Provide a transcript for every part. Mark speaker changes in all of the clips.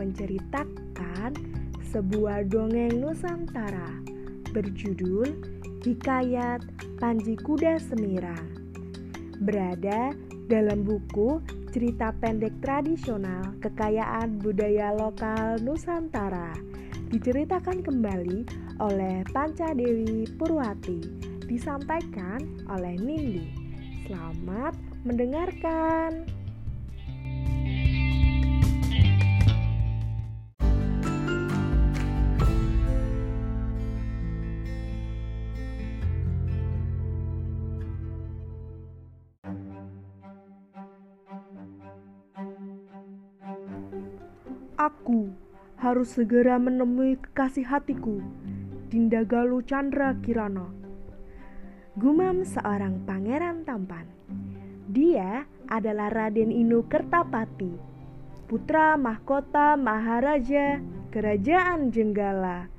Speaker 1: menceritakan sebuah dongeng Nusantara berjudul Hikayat Panji Kuda Semirang. Berada dalam buku cerita pendek tradisional kekayaan budaya lokal Nusantara diceritakan kembali oleh Panca Dewi Purwati disampaikan oleh Nindi. Selamat mendengarkan.
Speaker 2: Harus segera menemui kekasih hatiku, Dinda Galuh Chandra Kirana.
Speaker 1: Gumam seorang pangeran tampan. Dia adalah Raden Inu Kertapati, putra mahkota Maharaja Kerajaan Jenggala.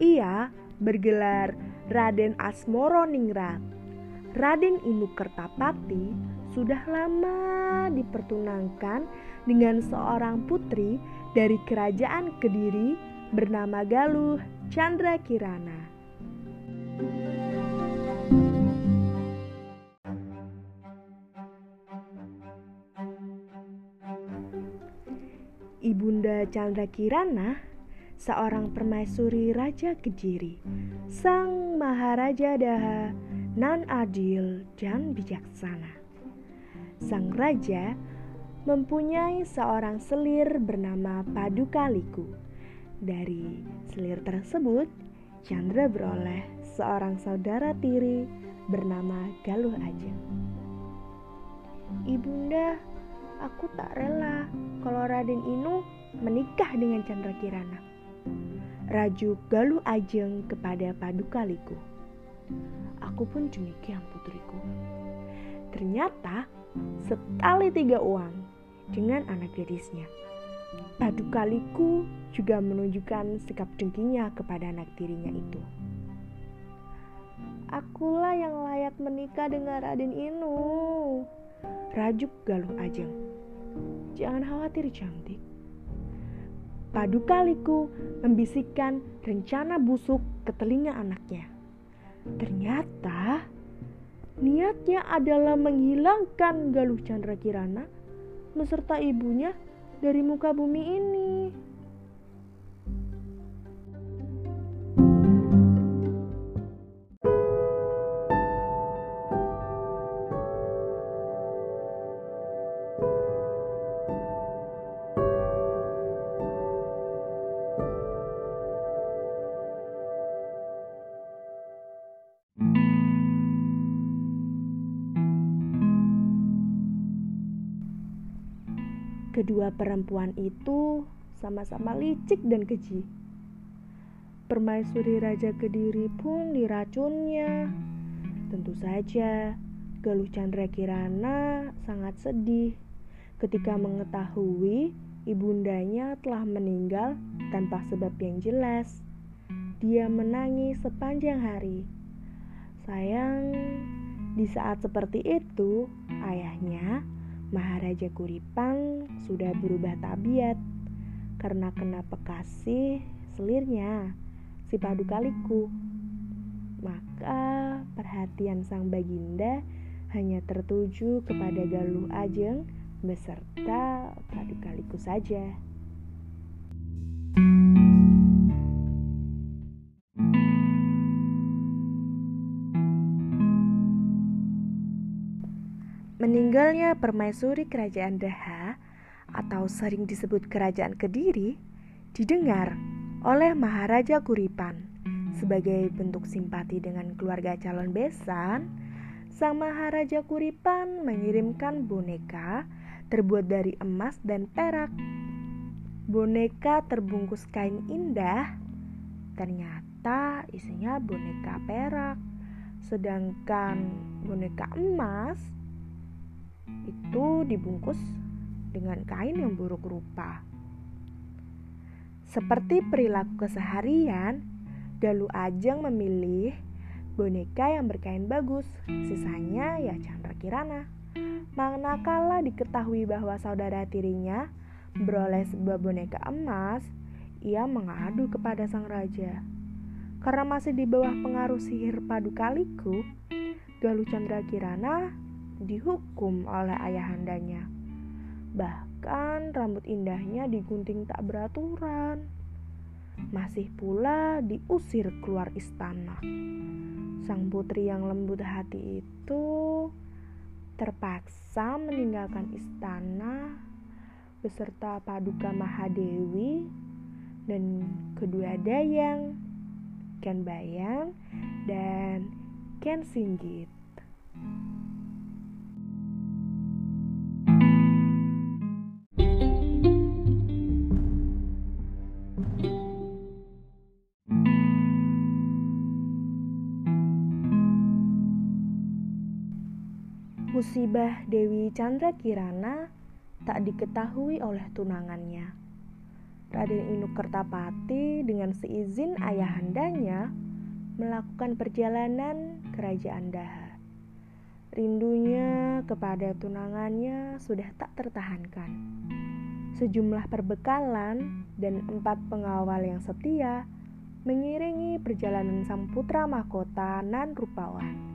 Speaker 1: Ia bergelar Raden Asmoro Ningrat. Raden Inu Kertapati sudah lama dipertunangkan dengan seorang putri dari kerajaan Kediri bernama Galuh Chandra Kirana. Ibunda Chandra Kirana, seorang permaisuri Raja Kediri, sang Maharaja Daha, nan adil dan bijaksana. Sang raja mempunyai seorang selir bernama Padukaliku. Dari selir tersebut, Chandra beroleh seorang saudara tiri bernama Galuh Ajeng. Ibunda, aku tak rela kalau Raden Inu menikah dengan Chandra Kirana. Raju Galuh Ajeng kepada Padukaliku. Aku pun demikian putriku. Ternyata sekali tiga uang dengan anak gadisnya. Padukaliku juga menunjukkan sikap dengkinya kepada anak tirinya itu. Akulah yang layak menikah dengan Raden Inu. Rajuk Galuh Ajeng. Jangan khawatir cantik. Padukaliku membisikkan rencana busuk ke telinga anaknya. Ternyata niatnya adalah menghilangkan Galuh Chandra Kirana beserta ibunya dari muka bumi ini. Kedua perempuan itu sama-sama licik dan keji. Permaisuri Raja Kediri pun diracunnya. Tentu saja, Galuh Chandra Kirana sangat sedih ketika mengetahui ibundanya telah meninggal tanpa sebab yang jelas. Dia menangis sepanjang hari. Sayang, di saat seperti itu, ayahnya Maharaja Kuripan sudah berubah tabiat karena kena pekasih selirnya si Padukaliku. Maka perhatian sang baginda hanya tertuju kepada Galuh Ajeng beserta Padukaliku saja. Meninggalnya permaisuri kerajaan Daha atau sering disebut kerajaan Kediri didengar oleh Maharaja Kuripan. Sebagai bentuk simpati dengan keluarga calon besan, sang Maharaja Kuripan mengirimkan boneka terbuat dari emas dan perak. Boneka terbungkus kain indah, ternyata isinya boneka perak, sedangkan boneka emas itu dibungkus dengan kain yang buruk rupa. Seperti perilaku keseharian, Dalu Ajeng memilih boneka yang berkain bagus, sisanya ya Chandra Kirana. Manakala diketahui bahwa saudara tirinya beroleh sebuah boneka emas, ia mengadu kepada sang raja. Karena masih di bawah pengaruh sihir Padukaliku, Galuh Chandra Kirana dihukum oleh ayahandanya. Bahkan rambut indahnya digunting tak beraturan. Masih pula diusir keluar istana. Sang putri yang lembut hati itu terpaksa meninggalkan istana beserta Paduka Mahadewi dan kedua dayang, Ken Bayang, dan Ken Singgit. Musibah Dewi Chandra Kirana tak diketahui oleh tunangannya. Raden Inuk Kertapati dengan seizin ayahandanya melakukan perjalanan kerajaan Daha. Rindunya kepada tunangannya sudah tak tertahankan. Sejumlah perbekalan dan empat pengawal yang setia mengiringi perjalanan sang putra mahkota Nan Rupawan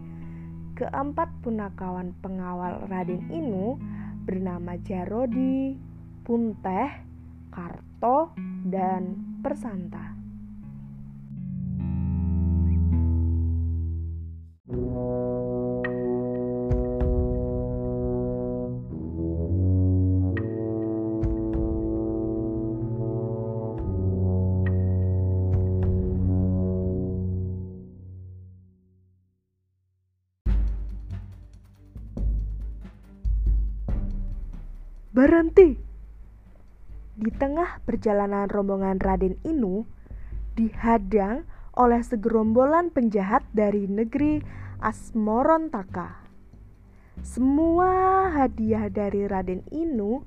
Speaker 1: keempat punakawan pengawal Raden Inu bernama Jarodi, Punteh, Karto, dan Persanta. Di tengah perjalanan rombongan Raden Inu dihadang oleh segerombolan penjahat dari negeri Asmorontaka. Semua hadiah dari Raden Inu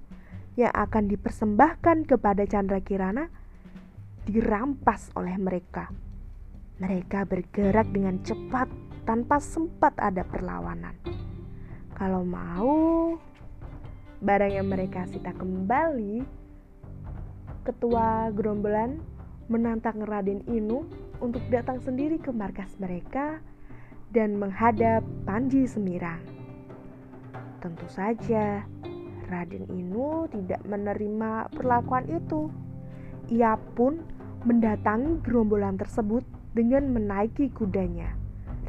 Speaker 1: yang akan dipersembahkan kepada Chandra Kirana dirampas oleh mereka. Mereka bergerak dengan cepat tanpa sempat ada perlawanan. Kalau mau, barang yang mereka sita kembali, ketua gerombolan menantang Raden Inu untuk datang sendiri ke markas mereka dan menghadap Panji Semirang. Tentu saja, Raden Inu tidak menerima perlakuan itu. Ia pun mendatangi gerombolan tersebut dengan menaiki kudanya,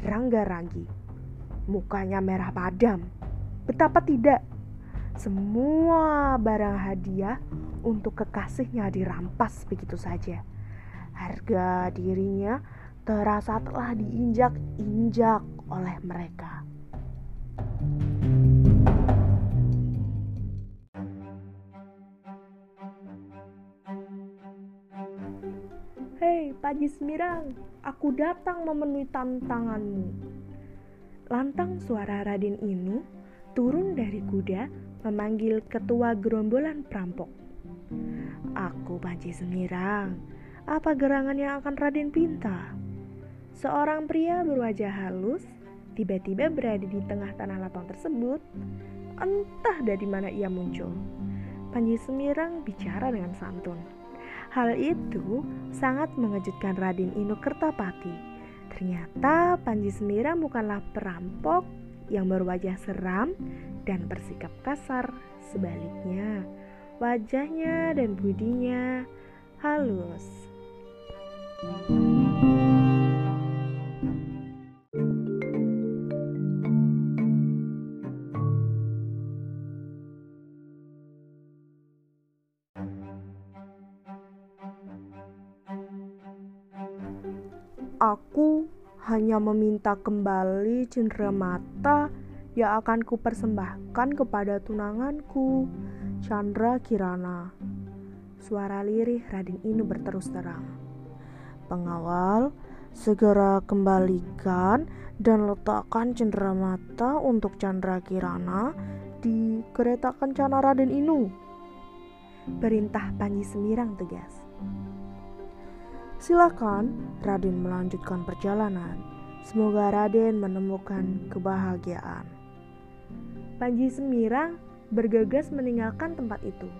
Speaker 1: Rangga Ranggi. Mukanya merah padam. Betapa tidak, semua barang hadiah untuk kekasihnya dirampas begitu saja. Harga dirinya terasa telah diinjak-injak oleh mereka.
Speaker 2: Hei, Paji Semirang, aku datang memenuhi tantanganmu.
Speaker 1: Lantang suara Raden Inu turun dari kuda memanggil ketua gerombolan perampok. Aku Panji Semirang, apa gerangan yang akan Raden pinta? Seorang pria berwajah halus tiba-tiba berada di tengah tanah lapang tersebut. Entah dari mana ia muncul. Panji Semirang bicara dengan santun. Hal itu sangat mengejutkan Raden Inu Kertapati. Ternyata Panji Semirang bukanlah perampok yang berwajah seram dan bersikap kasar. Sebaliknya, wajahnya dan budinya halus.
Speaker 2: Aku hanya meminta kembali cendera mata yang akan kupersembahkan kepada tunanganku, Chandra Kirana.
Speaker 1: Suara lirih Raden Inu berterus terang.
Speaker 2: Pengawal, segera kembalikan dan letakkan cendera mata untuk Chandra Kirana di kereta kencana Raden Inu.
Speaker 1: Perintah Panji Semirang tegas.
Speaker 2: Silakan Raden melanjutkan perjalanan. Semoga Raden menemukan kebahagiaan.
Speaker 1: Panji Semirang bergegas meninggalkan tempat itu.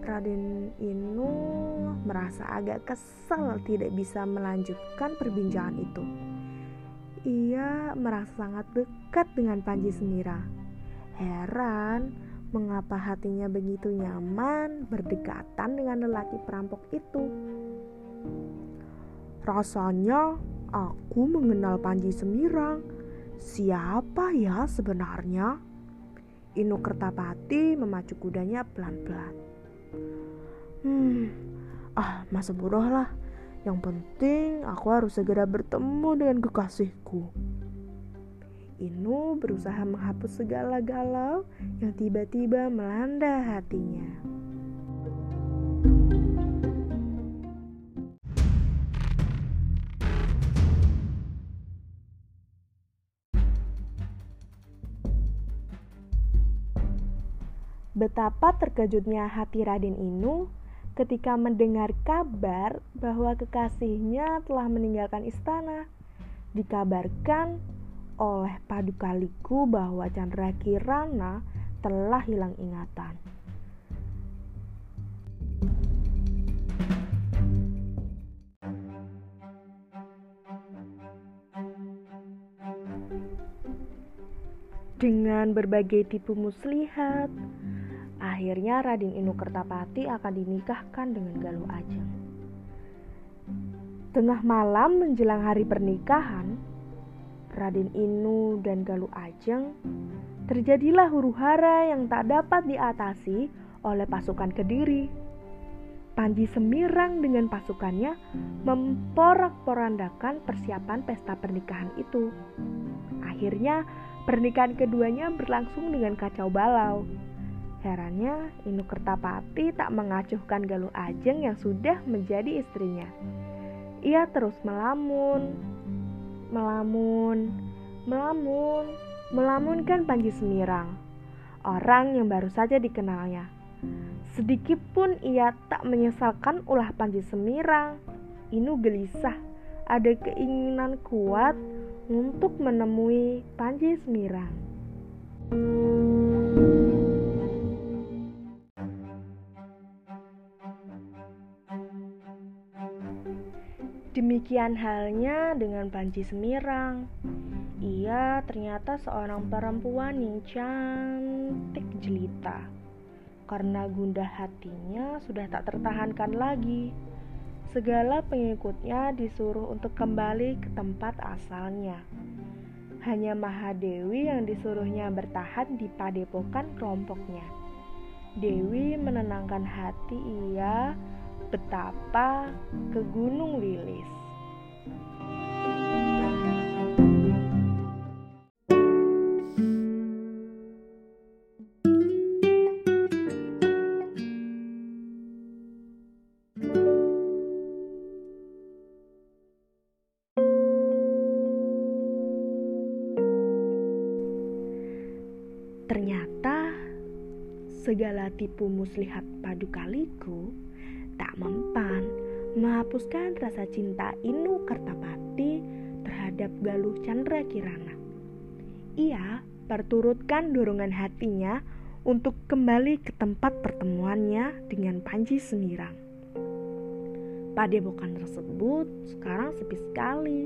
Speaker 1: Raden Inu merasa agak kesal tidak bisa melanjutkan perbincangan itu. Ia merasa sangat dekat dengan Panji Semira. Heran mengapa hatinya begitu nyaman berdekatan dengan lelaki perampok itu. Rasanya aku mengenal Panji Semirang. Siapa ya sebenarnya? Inu Kertapati memacu kudanya pelan-pelan. Hmm, ah masa bodoh lah. Yang penting aku harus segera bertemu dengan kekasihku. Inu berusaha menghapus segala galau yang tiba-tiba melanda hatinya. Betapa terkejutnya hati Raden Inu ketika mendengar kabar bahwa kekasihnya telah meninggalkan istana. Dikabarkan oleh Padukaliku bahwa Chandra Kirana telah hilang ingatan. Dengan berbagai tipu muslihat, Akhirnya Raden Inu Kertapati akan dinikahkan dengan Galuh Ajeng. Tengah malam menjelang hari pernikahan, Raden Inu dan Galuh Ajeng terjadilah huru hara yang tak dapat diatasi oleh pasukan Kediri. Panji Semirang dengan pasukannya memporak-porandakan persiapan pesta pernikahan itu. Akhirnya, pernikahan keduanya berlangsung dengan kacau balau. Herannya, Inu Kertapati tak mengacuhkan Galuh Ajeng yang sudah menjadi istrinya. Ia terus melamun, melamun, melamun, melamunkan Panji Semirang, orang yang baru saja dikenalnya. Sedikit pun ia tak menyesalkan ulah Panji Semirang. Inu gelisah, ada keinginan kuat untuk menemui Panji Semirang. Demikian halnya dengan Panji Semirang. Ia ternyata seorang perempuan yang cantik jelita. Karena gundah hatinya sudah tak tertahankan lagi. Segala pengikutnya disuruh untuk kembali ke tempat asalnya. Hanya Mahadewi yang disuruhnya bertahan di padepokan kelompoknya. Dewi menenangkan hati ia betapa ke Gunung Wilis. Ternyata segala tipu muslihat padukaliku tak mempan menghapuskan rasa cinta Inu Kertapati terhadap Galuh Chandra Kirana. Ia perturutkan dorongan hatinya untuk kembali ke tempat pertemuannya dengan Panji Semirang. Padepokan tersebut sekarang sepi sekali.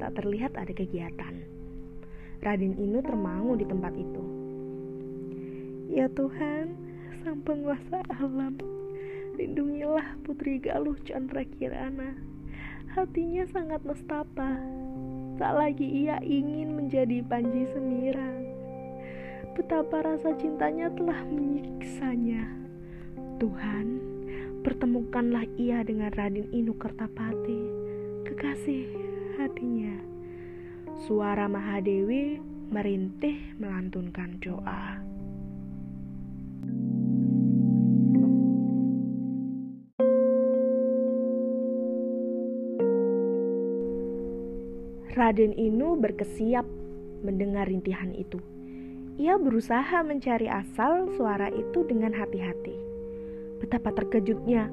Speaker 1: Tak terlihat ada kegiatan. Raden Inu termangu di tempat itu. Ya Tuhan, Sang Penguasa Alam, Lindungilah Putri Galuh Chandra Kirana. Hatinya sangat nestapa. Tak lagi ia ingin menjadi Panji Semirang. Betapa rasa cintanya telah menyiksanya. Tuhan, pertemukanlah ia dengan Raden Inu Kertapati, kekasih hatinya. Suara Mahadewi merintih melantunkan doa. Raden Inu berkesiap mendengar rintihan itu. Ia berusaha mencari asal suara itu dengan hati-hati. Betapa terkejutnya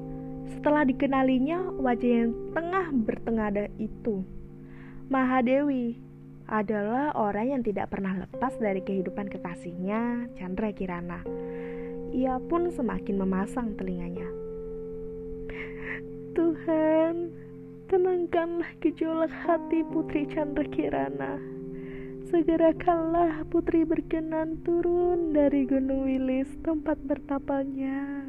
Speaker 1: setelah dikenalinya wajah yang tengah bertengada itu. Mahadewi adalah orang yang tidak pernah lepas dari kehidupan kekasihnya, Chandra Kirana. ia pun semakin memasang telinganya. Tuhan, tenangkanlah gejolak hati Putri Chandra Kirana. Segerakanlah Putri berkenan turun dari Gunung Wilis tempat bertapanya.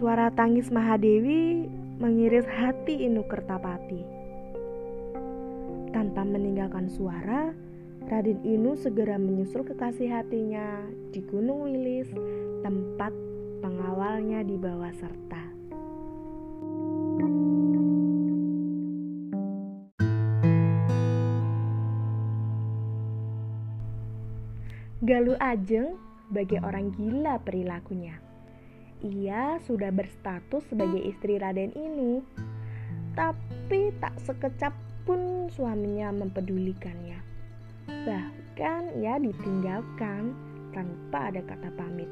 Speaker 1: Suara tangis Mahadewi mengiris hati Inu Kertapati. Tanpa meninggalkan suara, Raden Inu segera menyusul kekasih hatinya di Gunung Wilis, tempat pengawalnya dibawa serta. Galuh Ajeng bagi orang gila perilakunya. Ia sudah berstatus sebagai istri Raden Inu, tapi tak sekecap pun suaminya mempedulikannya. Bahkan ia ditinggalkan tanpa ada kata pamit.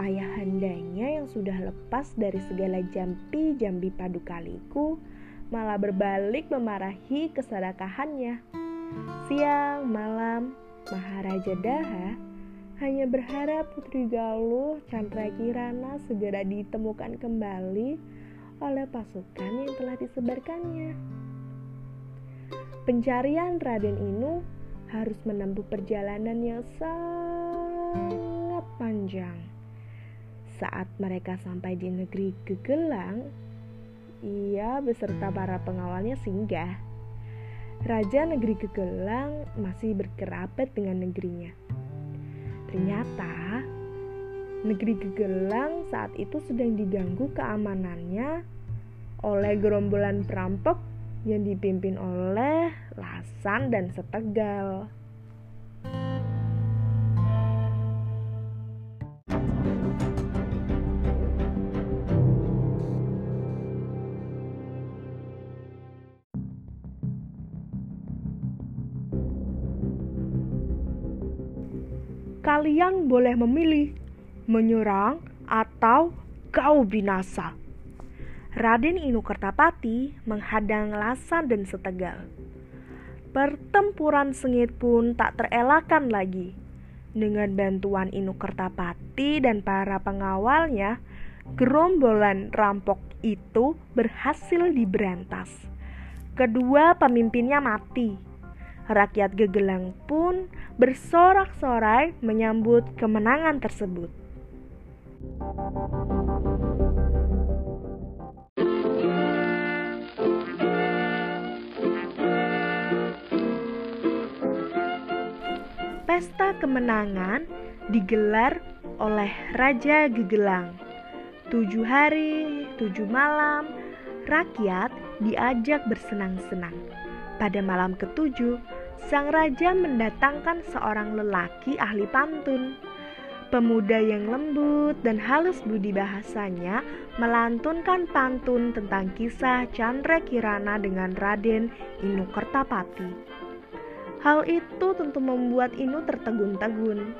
Speaker 1: Ayahandanya yang sudah lepas dari segala jampi-jambi padukaliku malah berbalik memarahi keserakahannya. Siang malam, Maharaja Daha hanya berharap Putri Galuh Chandra Kirana segera ditemukan kembali oleh pasukan yang telah disebarkannya. Pencarian Raden Inu harus menempuh perjalanan yang sangat panjang. Saat mereka sampai di negeri Gegelang, ia beserta para pengawalnya singgah. Raja negeri Gegelang masih berkerabat dengan negerinya. Ternyata negeri Gegelang saat itu sedang diganggu keamanannya oleh gerombolan perampok yang dipimpin oleh Lasan dan Setegal.
Speaker 2: Kalian boleh memilih menyerang atau kau binasa.
Speaker 1: Raden Inu Kertapati menghadang Lasan dan Setegal. Pertempuran sengit pun tak terelakkan lagi. Dengan bantuan Inu Kertapati dan para pengawalnya, gerombolan rampok itu berhasil diberantas. Kedua pemimpinnya mati. Rakyat Gegelang pun bersorak-sorai menyambut kemenangan tersebut. Pesta kemenangan digelar oleh Raja Gegelang. Tujuh hari, tujuh malam, rakyat diajak bersenang-senang. Pada malam ketujuh, sang raja mendatangkan seorang lelaki ahli pantun. Pemuda yang lembut dan halus budi bahasanya melantunkan pantun tentang kisah Chandra Kirana dengan Raden Inu Kertapati. Hal itu tentu membuat Inu tertegun-tegun.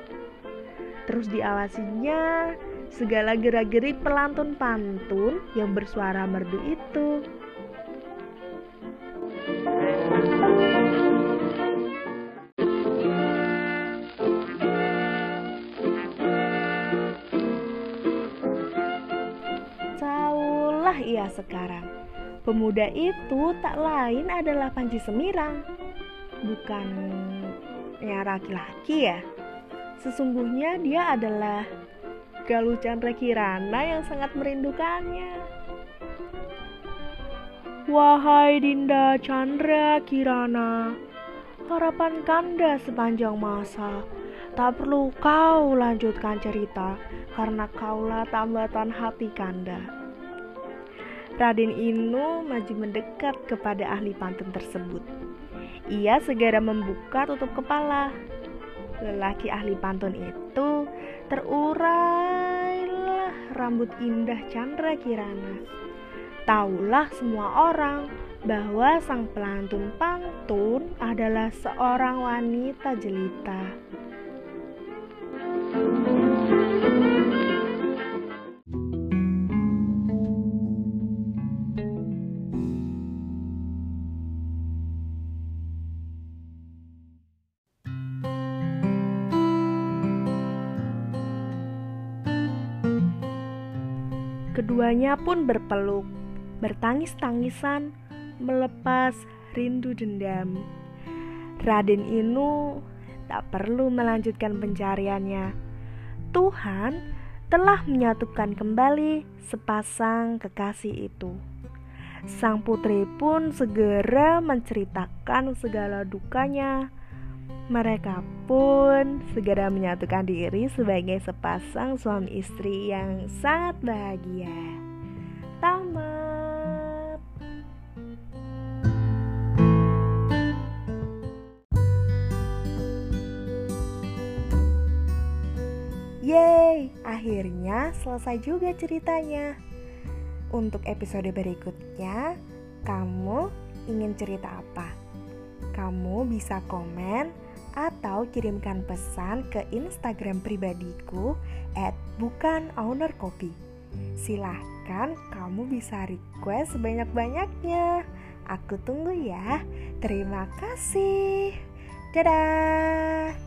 Speaker 1: Terus diawasinya segala gerak-gerik pelantun pantun yang bersuara merdu itu. Ia sekarang. Pemuda itu tak lain adalah Panji Semirang bukan ya laki-laki ya. Sesungguhnya dia adalah Galuh Chandra Kirana yang sangat merindukannya.
Speaker 2: Wahai Dinda Chandra Kirana, harapan Kanda sepanjang masa. Tak perlu kau lanjutkan cerita, karena kaulah tambatan hati Kanda.
Speaker 1: Raden Inu maju mendekat kepada ahli pantun tersebut. Ia segera membuka tutup kepala. Lelaki ahli pantun itu terurailah rambut indah Chandra Kirana. Taulah semua orang bahwa sang pelantun pantun adalah seorang wanita jelita. Keduanya pun berpeluk, bertangis-tangisan, melepas rindu dendam. Raden Inu tak perlu melanjutkan pencariannya. Tuhan telah menyatukan kembali sepasang kekasih itu. Sang putri pun segera menceritakan segala dukanya mereka pun segera menyatukan diri sebagai sepasang suami istri yang sangat bahagia. Tamat. Yeay, akhirnya selesai juga ceritanya. Untuk episode berikutnya, kamu ingin cerita apa? Kamu bisa komen atau kirimkan pesan ke Instagram pribadiku at bukan owner kopi. Silahkan kamu bisa request sebanyak-banyaknya. Aku tunggu ya. Terima kasih. Dadah.